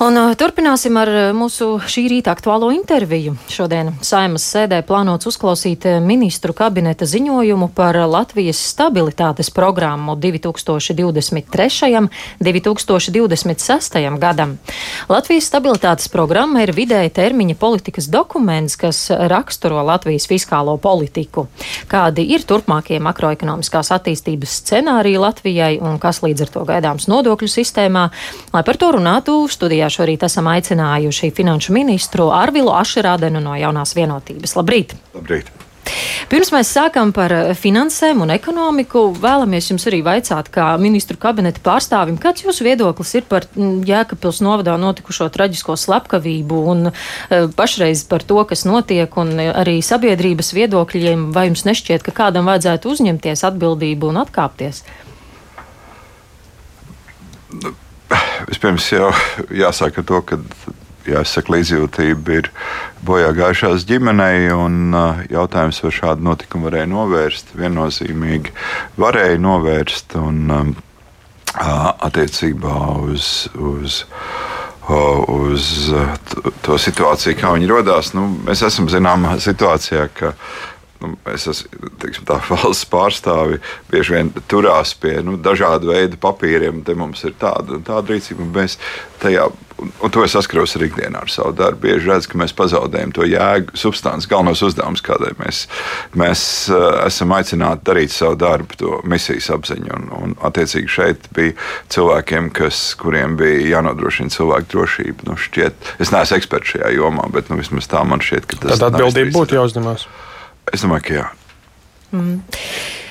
Un turpināsim ar mūsu šī rīta aktuālo interviju. Šodien Saimas sēdē plānots uzklausīt ministru kabineta ziņojumu par Latvijas stabilitātes programmu 2023. un 2026. gadam. Latvijas stabilitātes programma ir vidēja termiņa politikas dokuments, kas raksturo Latvijas fiskālo politiku. Kādi ir turpmākie makroekonomiskās attīstības scenāriji Latvijai un kas līdz ar to gaidāms nodokļu sistēmā? Lai par to runātu, studijā šorīt esam aicinājuši finanšu ministru Arvilu Ašerādenu no jaunās vienotības. Labrīt! Labrīt! Pirms mēs sākam par finansēm un ekonomiku, vēlamies jums arī vaicāt, kā ministru kabineta pārstāvim, kāds jūsu viedoklis ir par mm, Jēkabpils novadā notikušo traģisko slepkavību un e, pašreiz par to, kas notiek, un arī sabiedrības viedokļiem, vai jums nešķiet, ka kādam vajadzētu uzņemties atbildību un atkāpties? Nu vispirms jau jāsaka to, ka jāsaka, līdzjūtība ir bojā gājušās ģimenei, un uh, jautājums, vai šādu notikumu varēja novērst, viennozīmīgi varēja novērst. Un, um, attiecībā uz, uz, uz to situāciju, kā viņi radās, nu, mēs esam zināmā situācijā, ka nu, es esmu teiksim, tā, valsts pārstāvi, bieži vien turās pie nu, dažādu veidu papīriem. Te mums ir tāda un tāda rīcība, un mēs tajā. Un, un to es saskaros arī ikdienā ar savu darbu. Bieži redzu, ka mēs pazaudējam to jēgu, substanci, galvenos uzdevumus, kādēļ mēs, mēs uh, esam aicināti darīt savu darbu, to misijas apziņu. Un, un, attiecīgi, šeit bija cilvēkiem, kas, kuriem bija jānodrošina cilvēku drošība. Nu, šķiet, es neesmu eksperts šajā jomā, bet nu, vismaz tā man šķiet, ka tas ir. Tad atbildība būtu jāuzņemas. Es domāju, ka jā. Mm.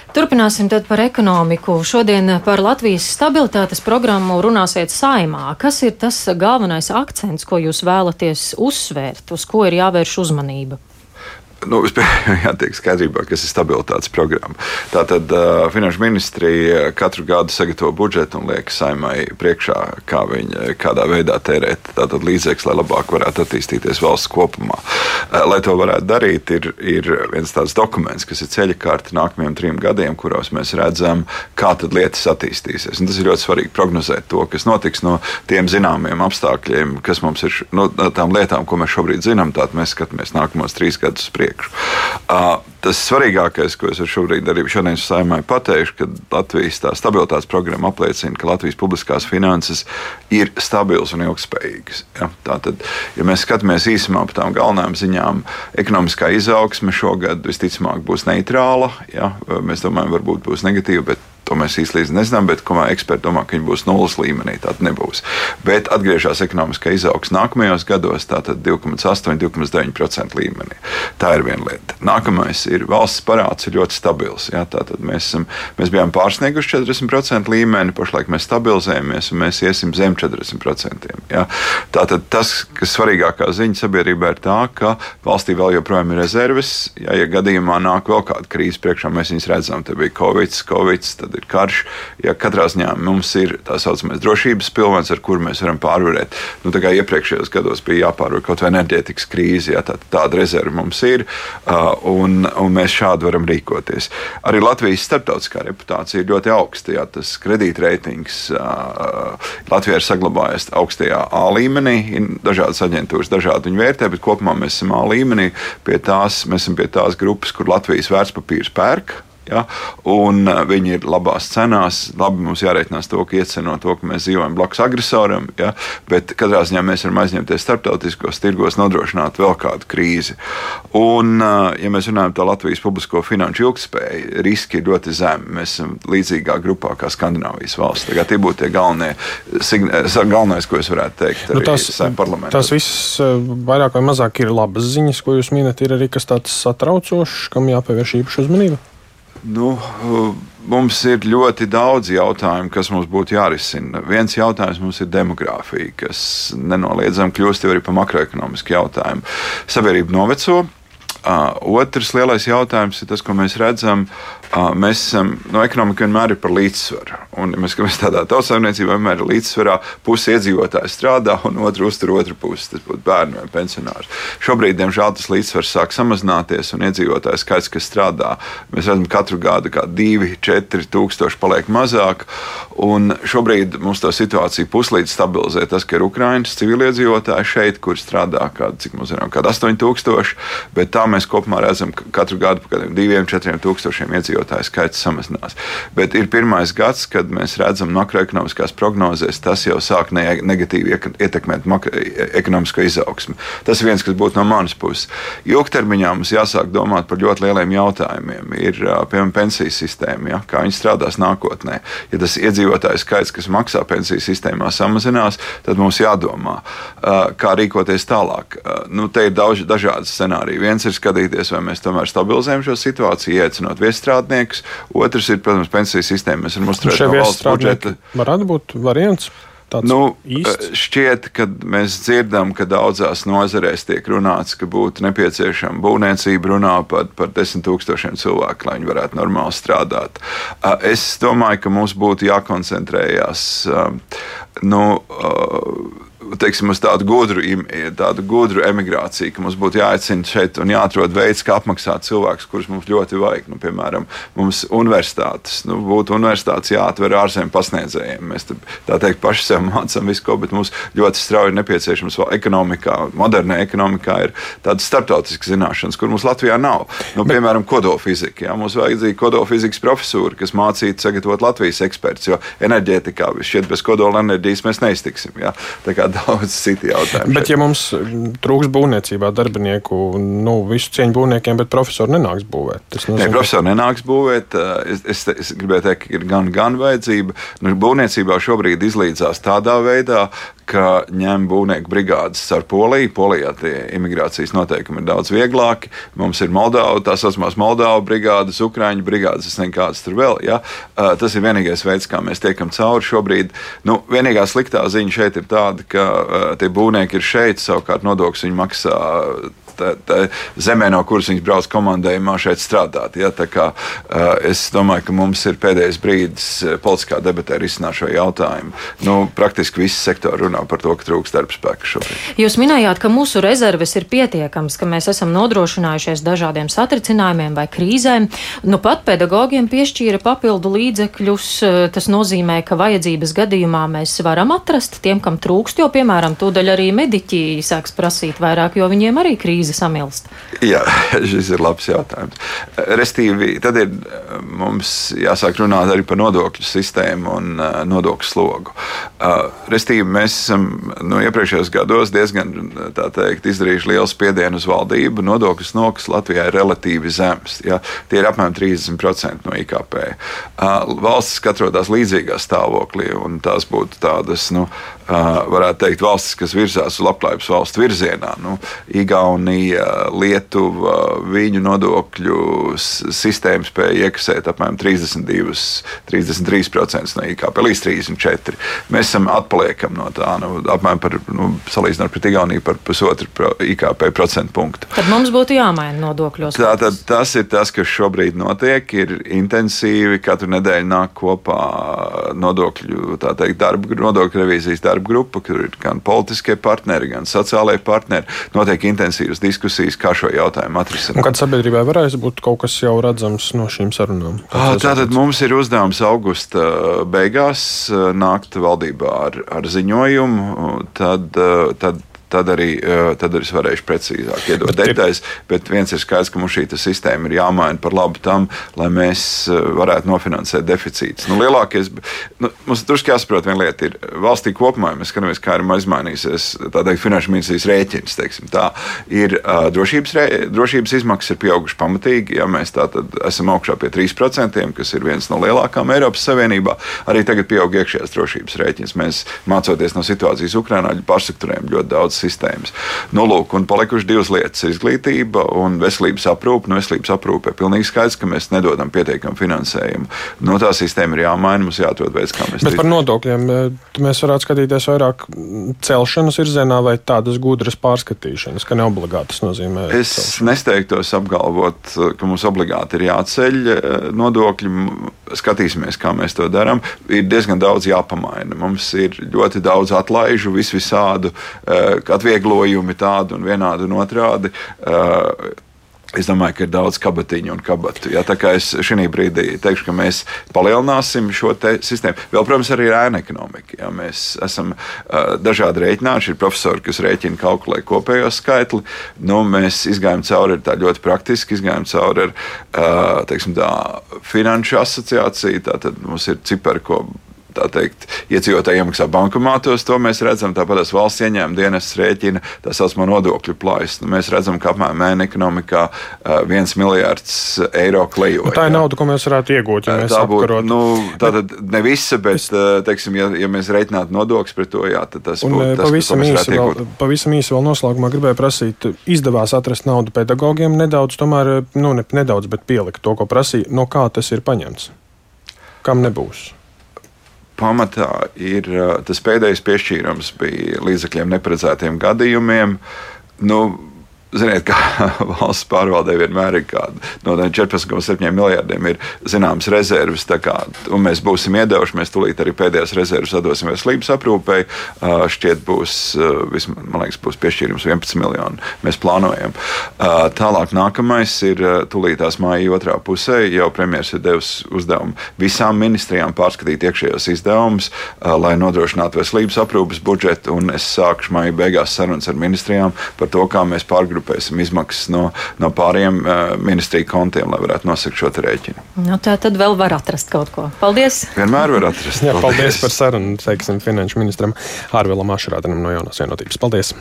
Turpināsim tad par ekonomiku. Šodien par Latvijas stabilitātes programmu runāsiet saimā. Kas ir tas galvenais akcents, ko jūs vēlaties uzsvērt, uz ko ir jāvērš uzmanība? Nu, jātiek skaidrībā, kas ir stabilitātes programma. Tātad uh, Finanšu ministrija katru gadu sagatavo budžetu un liek saimai priekšā, kā viņa, kādā veidā tērēt līdzekļus, lai labāk varētu attīstīties valsts kopumā. Uh, lai to varētu darīt, ir, ir viens tāds dokuments, kas ir ceļa kārta nākamajiem trim gadiem, kuros mēs redzam, kā lietas attīstīsies. Un tas ir ļoti svarīgi prognozēt to, kas notiks no tiem zināmiem apstākļiem, kas mums ir no tām lietām, ko mēs šobrīd zinām. Tātad mēs skatāmies nākamos trīs gadus priekšā priekšu. Tas svarīgākais, ko es šobrīd arī šodien saimai pateikšu, ka Latvijas stabilitātes programma apliecina, ka Latvijas publiskās finanses ir stabilas un ilgspējīgas. Ja? Tātad, ja mēs skatāmies īsumā par tām galvenajām ziņām, ekonomiskā izaugsme šogad visticamāk būs neitrāla. Ja? Mēs domājam, varbūt būs negatīva, bet To mēs īsti nezinām, bet eksperti domā, ka viņi būs nulles līmenī. Tāda nebūs. Bet atgriežas ekonomiskā izaugsme nākamajos gados, tātad 2,8, 2,9% līmenī. Tā ir viena lieta. Nākamais ir valsts parāds, ir ļoti stabils. Jā, tātad mēs, esam, mēs bijām pārsnieguši 40% līmeni, pašlaik mēs stabilizējamies un mēs iesim zem 40%. Jā. Tātad tas, kas svarīgākā ziņa sabiedrībā ir tā, ka valstī vēl joprojām ir rezerves. Jā, ja gadījumā nāk vēl kāda krīze priekšā, mēs viņus redzam, tad bija Covid, Covid tad ir karš. Ja katrā ziņā mums ir tā saucamais drošības pilvens, ar kuru mēs varam pārvarēt. Nu, tā kā iepriekšējos gados bija jāpārvar kaut vai enerģētikas krīze, ja tā, tāda rezerve mums ir, un, un mēs šādi varam rīkoties. Arī Latvijas starptautiskā reputācija ir ļoti augsta. Ja, tas kredītreitings Latvijā ir saglabājies augstajā A līmenī. Ir dažādas aģentūras, dažādi viņu vērtē, bet kopumā mēs esam A līmenī. Pie tās, mēs esam pie tās grupas, kur Latvijas vērtspapīrs pērk Ja? Un uh, viņi ir labās cenās. Labi, mums jārēķinās to, ka ieceno to, ka mēs dzīvojam blakus agresoram, ja? bet katrā ziņā mēs varam aizņemties starptautiskos tirgos, nodrošināt vēl kādu krīzi. Un, uh, ja mēs runājam par Latvijas publisko finanšu ilgspēju, riski ir ļoti zemi. Mēs esam līdzīgā grupā kā Skandināvijas valsts. Tagad tie būtu tie galvenie, galvenais, ko es varētu teikt. Nu, tas viss uh, vairāk vai mazāk ir labas ziņas, ko jūs minat. Ir arī kas tāds satraucošs, kam jāpievērš īpaša uzmanība. Nu, mums ir ļoti daudz jautājumu, kas mums būtu jārisina. Viens jautājums mums ir demogrāfija, kas nenoliedzami kļūst arī par makroekonomisku jautājumu. Sabiedrība noveco, Otrs lielais jautājums ir tas, ko mēs redzam. Mēs esam, no ekonomika vienmēr ir par līdzsvaru. Un, ja mēs skatāmies tādā tautsājumniecībā, vienmēr ir līdzsvarā. Pusi iedzīvotāji strādā, un otru uztur otru pusi. Tas būtu bērni vai pensionāri. Šobrīd, diemžēl, tas līdzsvars sāk samazināties, un iedzīvotāju skaits, kas strādā, mēs redzam, katru gadu kā 2, 4 tūkstoši paliek mazāk. Un šobrīd mums tā situācija puslīdz stabilizē tas, ka ir Ukraiņas civiliedzīvotāji šeit, kur strādā kādi, cik mums zinām, kādi 8000, bet tā mēs kopumā redzam, ka katru gadu par 2, 4 tūkstošiem iedzīvotāju skaits samazinās. Bet ir pirmais gads, kad mēs redzam makroekonomiskās prognozēs, tas jau sāk ne negatīvi ietekmēt ekonomisko izaugsmu. Tas viens, kas būtu no manas puses. Ilgtermiņā mums jāsāk domāt par ļoti lieliem jautājumiem. Ir piemēram pensiju sistēma, ja, kā viņi strādās nākotnē. Ja tas iedzīvotāju skaits, kas maksā pensiju sistēmā, samazinās, tad mums jādomā, kā rīkoties tālāk. Nu, te ir daudz dažādi scenāriji. Viens ir skatīties, vai mēs tomēr stabilizējam šo situāciju, iecinot viestrādnieku strādnieks. Otrs ir, protams, pensiju sistēma. Mēs varam uzturēt no valsts budžeta. Varētu būt variants. Nu, īsts? šķiet, ka mēs dzirdam, ka daudzās nozarēs tiek runāts, ka būtu nepieciešama būvniecība, runā par, par desmit tūkstošiem cilvēku, lai viņi varētu normāli strādāt. Es domāju, ka mums būtu jākoncentrējas. Nu, teiksim, uz tādu gudru, tādu gudru emigrāciju, ka mums būtu jāaicina šeit un jāatrod veids, kā apmaksāt cilvēkus, kurus mums ļoti vajag. Nu, piemēram, mums universitātes, nu, būtu universitātes jāatver ārzemju pasniedzējiem. Mēs tā, tā teikt paši sev mācām visu ko, bet mums ļoti strauji nepieciešams vēl ekonomikā, modernā ekonomikā ir tādas starptautiskas zināšanas, kur mums Latvijā nav. Nu. Piemēram, kodolfizika. Jā, mums vajadzīga kodolfizikas profesūra, kas mācītu sagatavot Latvijas ekspertus, jo enerģētikā šķiet bez kodola enerģijas mēs neiztiksim. Jā. Tā kā daudz citu jautājumu. Bet, šeit. ja mums trūks būvniecībā darbinieku, nu, visu cieņu būvniekiem, bet profesori nenāks būvēt, tas nozīmē, Nē, profesori nenāks būvēt. Es, es, es gribēju teikt, ka ir gan, gan vajadzība. Nu, būvniecībā šobrīd izlīdzās tādā veidā, ka ņem būvnieku brigādes ar Poliju. Polijā tie imigrācijas noteikumi ir daudz vieglāki. Mums ir Moldova, tā saucamās Moldova brigādes, Ukrāņu brigādes, es nezinu, kādas tur vēl. Ja? Tas ir vienīgais veids, kā mēs tiekam cauri šobrīd. Nu, vienīgā sliktā ziņa šeit ir tāda, ka tie būvnieki ir šeit, savukārt nodokļus viņi maksā tā, tā zemē, no kuras viņas brauc komandējumā šeit strādāt. Ja? Kā, es domāju, ka mums ir pēdējais brīdis politiskā debatē risināt šo jautājumu. Nu, praktiski visi sektori runā par to, ka trūkst darba spēka šobrīd. Jūs minējāt, ka mūsu rezerves ir pietiekamas, ka mēs esam nodrošinājušies dažādiem satricinājumiem vai krīzēm. Nu, pat pedagogiem piešķīra papildu līdzekļus. Tas nozīmē, ka vajadzības gadījumā mēs varam atrast tiem, kam trūkst, jo, piemēram, tūdaļ arī mediķi sāks prasīt vairāk, jo viņiem arī krīze krīze samilst? Jā, šis ir labs jautājums. Restīvi, tad ir mums jāsāk runāt arī par nodokļu sistēmu un uh, nodokļu slogu. Uh, Restīvi, mēs esam no iepriekšējos gados diezgan teikt, izdarījuši lielu spiedienu uz valdību. Nodokļu snoks Latvijā ir relatīvi zems. Ja? Tie ir apmēram 30% no IKP. Uh, valstis atrodas līdzīgā stāvoklī, un tās būtu tādas, nu, varētu teikt, valstis, kas virzās uz labklājības valstu virzienā. Nu, Igaunija, Igaunija, Lietuva, viņu nodokļu sistēma spēja iekasēt apmēram 32, 33% no IKP līdz 34%. Mēs esam atpaliekam no tā, nu, apmēram par, nu, salīdzinot pret Igauniju par pusotru IKP procentu punktu. Tad mums būtu jāmaina nodokļos. Tātad tas ir tas, kas šobrīd notiek, ir intensīvi, katru nedēļu nāk kopā nodokļu, tā teikt, darba, nodokļu revīzijas darba grupa, kur ir gan politiskie partneri, gan sociālai partneri. Notiek intensīvas diskusijas, kā šo jautājumu atrisināt. Kad sabiedrībai varēs būt kaut kas jau redzams no šīm sarunām? Tātad mums ir uzdevums augusta beigās nākt valdībā ar, ar ziņojumu. Tad, tad tad arī, tad arī es varēšu precīzāk iedot detaļas. Bet viens ir skaidrs, ka mums šī sistēma ir jāmaina par labu tam, lai mēs varētu nofinansēt deficītus. Nu, lielākais, nu, mums drusku jāsaprot, viena lieta ir valstī kopumā, mēs skatāmies, kā ir izmainījusies teikt, finanšu ministrijas rēķins. Teiksim, tā ir drošības, rē, drošības izmaksas ir pieaugušas pamatīgi. Ja mēs tātad esam augšā pie 3%, kas ir viens no lielākām Eiropas Savienībā, arī tagad pieaug iekšējās drošības rēķins. Mēs mācoties no situācijas Ukrajinā, pārstrukturējam ļoti daudz sociālās sistēmas. Nu, lūk, un palikuši divas lietas - izglītība un veselības aprūpe. Nu, veselības aprūpe ir pilnīgi skaidrs, ka mēs nedodam pietiekamu finansējumu. No nu, tā sistēma ir jāmaina, mums jāatrod veids, kā mēs to darām. Par nodokļiem mēs varētu skatīties vairāk celšanas virzienā vai tādas gudras pārskatīšanas, ka neobligāti tas nozīmē. Es celšanu. nesteigtos apgalvot, ka mums obligāti ir jāceļ eh, nodokļi. Skatīsimies, kā mēs to darām. Ir diezgan daudz jāpamaina. Mums ir ļoti daudz atlaižu, vis visādu atvieglojumu, tādu un vienādu un otrādi. Uh, Es domāju, ka ir daudz kabatiņu un kabatu. Ja, tā kā es šī brīdī teikšu, ka mēs palielināsim šo sistēmu, vēl, protams, arī ir ēna ekonomika. Ja, mēs esam uh, dažādi rēķināši, ir profesori, kas rēķina kalkulē kopējo skaitli. Nu, mēs izgājām cauri tā ļoti praktiski, izgājām cauri ar uh, teiksim, tā, finanšu asociāciju. Tātad mums ir cipari, ko teikt, iedzīvotāji iemaksā bankomātos, to mēs redzam. Tāpat tas valsts ieņēmuma dienas rēķina tā saucamā nodokļu plājas. Nu, mēs redzam, ka apmēram mēneša ekonomikā viens miljards eiro klejoja. Nu, tā ir nauda, ko mēs varētu iegūt. Ja tā būtu nu, tātad ne visa, bet, teiksim, ja, ja mēs reiķinātu nodokļus pret to, jā, tad tas būtu tas, pavisam īsi, vēl, pavisam īsi vēl noslēgumā gribēju prasīt, izdevās atrast naudu pedagogiem nedaudz, tomēr, nu, ne nedaudz, bet pielikt to, ko prasīja. No kā tas ir paņemts? Kam nebūs? Pamatā ir tas pēdējais piešķīrums bija līdzekļiem neparedzētiem gadījumiem. Nu, Ziniet, kā valsts pārvaldē vienmēr ir kāda no 14,7 miljardiem ir zināmas rezerves. Kā, mēs būsim iedevuši, mēs tūlīt arī pēdējās rezerves atdosim veselības aprūpei. Šķiet, būs, man liekas, būs piešķīrums 11 miljoni. Mēs plānojam. Tālāk nākamais ir tūlītās māja otrā pusē. Jau premjerministrs ir devis uzdevumu visām ministrijām pārskatīt iekšējos izdevumus, lai nodrošinātu veselības aprūpes budžetu. Un es sākšu māja beigās sarunas ar ministrijām par to, kā mēs pārgrupējam sagrupēsim izmaksas no, no pāriem uh, ministriju kontiem, lai varētu nosakt šo rēķinu. Nu, tā tad vēl var atrast kaut ko. Paldies! Vienmēr var atrast. Jā, paldies, paldies par sarunu, teiksim, finanšu ministram Ārvēlam Ašrādenam no jaunās vienotības. Paldies!